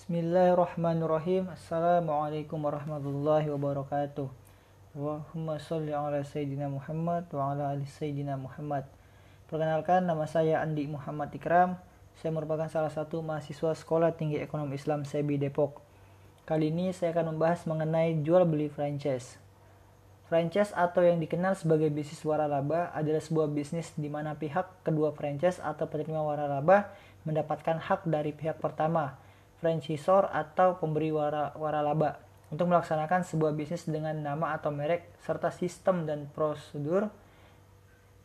Bismillahirrahmanirrahim. Assalamualaikum warahmatullahi wabarakatuh. Allahumma sholli ala sayyidina Muhammad wa ala ali sayyidina Muhammad. Perkenalkan nama saya Andi Muhammad Ikram. Saya merupakan salah satu mahasiswa Sekolah Tinggi Ekonomi Islam SEBI Depok. Kali ini saya akan membahas mengenai jual beli franchise. Franchise atau yang dikenal sebagai bisnis waralaba adalah sebuah bisnis di mana pihak kedua franchise atau penerima waralaba mendapatkan hak dari pihak pertama, franchisor atau pemberi wara, waralaba, untuk melaksanakan sebuah bisnis dengan nama atau merek serta sistem dan prosedur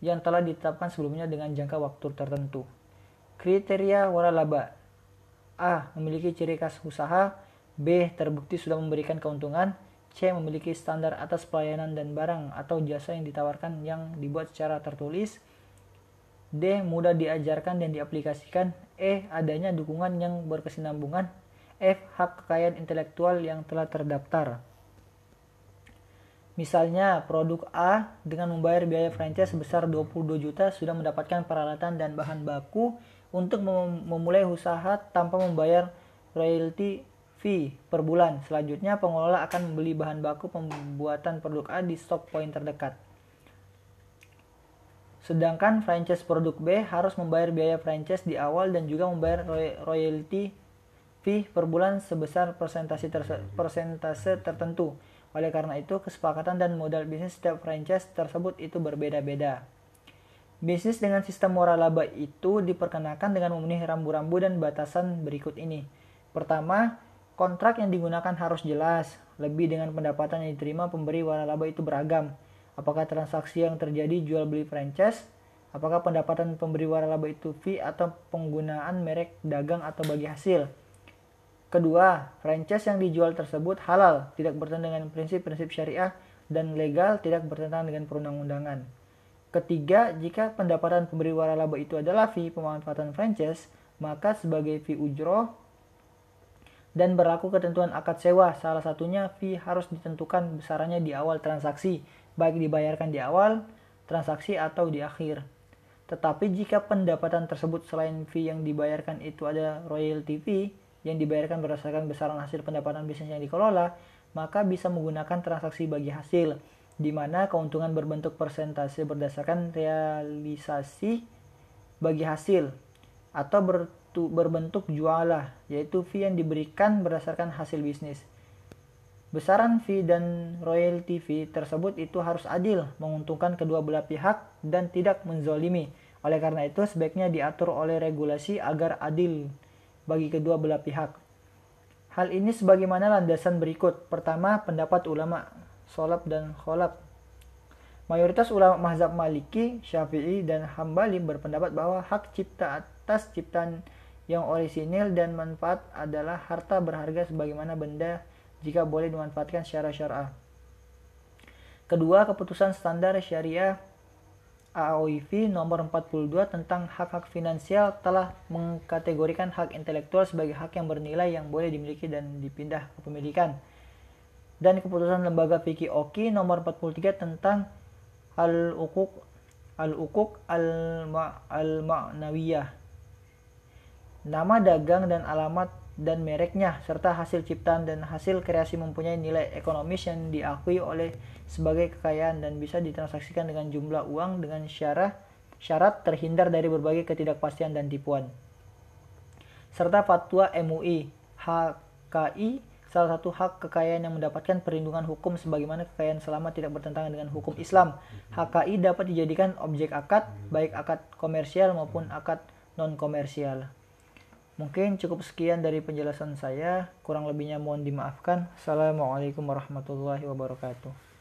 yang telah ditetapkan sebelumnya dengan jangka waktu tertentu. Kriteria waralaba A. Memiliki ciri khas usaha B. Terbukti sudah memberikan keuntungan C. Memiliki standar atas pelayanan dan barang atau jasa yang ditawarkan yang dibuat secara tertulis. D. Mudah diajarkan dan diaplikasikan. E. Adanya dukungan yang berkesinambungan. F. Hak kekayaan intelektual yang telah terdaftar. Misalnya, produk A dengan membayar biaya franchise sebesar 22 juta sudah mendapatkan peralatan dan bahan baku untuk memulai usaha tanpa membayar royalti fee per bulan. Selanjutnya, pengelola akan membeli bahan baku pembuatan produk A di stock point terdekat. Sedangkan franchise produk B harus membayar biaya franchise di awal dan juga membayar royalty fee per bulan sebesar persentase, persentase tertentu. Oleh karena itu, kesepakatan dan modal bisnis setiap franchise tersebut itu berbeda-beda. Bisnis dengan sistem moral laba itu diperkenakan dengan memenuhi rambu-rambu dan batasan berikut ini. Pertama, Kontrak yang digunakan harus jelas, lebih dengan pendapatan yang diterima pemberi waralaba itu beragam. Apakah transaksi yang terjadi jual beli franchise? Apakah pendapatan pemberi waralaba itu fee atau penggunaan merek dagang atau bagi hasil? Kedua, franchise yang dijual tersebut halal, tidak bertentangan dengan prinsip-prinsip syariah dan legal, tidak bertentangan dengan perundang-undangan. Ketiga, jika pendapatan pemberi waralaba itu adalah fee pemanfaatan franchise, maka sebagai fee ujroh dan berlaku ketentuan akad sewa. Salah satunya fee harus ditentukan besarannya di awal transaksi, baik dibayarkan di awal transaksi atau di akhir. Tetapi jika pendapatan tersebut selain fee yang dibayarkan itu ada royalty fee yang dibayarkan berdasarkan besaran hasil pendapatan bisnis yang dikelola, maka bisa menggunakan transaksi bagi hasil, di mana keuntungan berbentuk persentase berdasarkan realisasi bagi hasil atau ber berbentuk jualah, yaitu fee yang diberikan berdasarkan hasil bisnis. Besaran fee dan royalty fee tersebut itu harus adil, menguntungkan kedua belah pihak dan tidak menzolimi. Oleh karena itu, sebaiknya diatur oleh regulasi agar adil bagi kedua belah pihak. Hal ini sebagaimana landasan berikut. Pertama, pendapat ulama, solab dan kholab. Mayoritas ulama mazhab Maliki, Syafi'i, dan Hambali berpendapat bahwa hak cipta atas ciptaan yang orisinil dan manfaat adalah harta berharga sebagaimana benda jika boleh dimanfaatkan secara syar'ah. Kedua, keputusan standar syariah AOIV nomor 42 tentang hak-hak finansial telah mengkategorikan hak intelektual sebagai hak yang bernilai yang boleh dimiliki dan dipindah kepemilikan. Dan keputusan lembaga fikih OKI nomor 43 tentang al-uquq al-uquq al-ma'nawiyah nama dagang dan alamat dan mereknya, serta hasil ciptaan dan hasil kreasi mempunyai nilai ekonomis yang diakui oleh sebagai kekayaan dan bisa ditransaksikan dengan jumlah uang dengan syarat, syarat terhindar dari berbagai ketidakpastian dan tipuan. Serta fatwa MUI, HKI, salah satu hak kekayaan yang mendapatkan perlindungan hukum sebagaimana kekayaan selama tidak bertentangan dengan hukum Islam. HKI dapat dijadikan objek akad, baik akad komersial maupun akad non-komersial. Mungkin cukup sekian dari penjelasan saya, kurang lebihnya mohon dimaafkan. Assalamualaikum warahmatullahi wabarakatuh.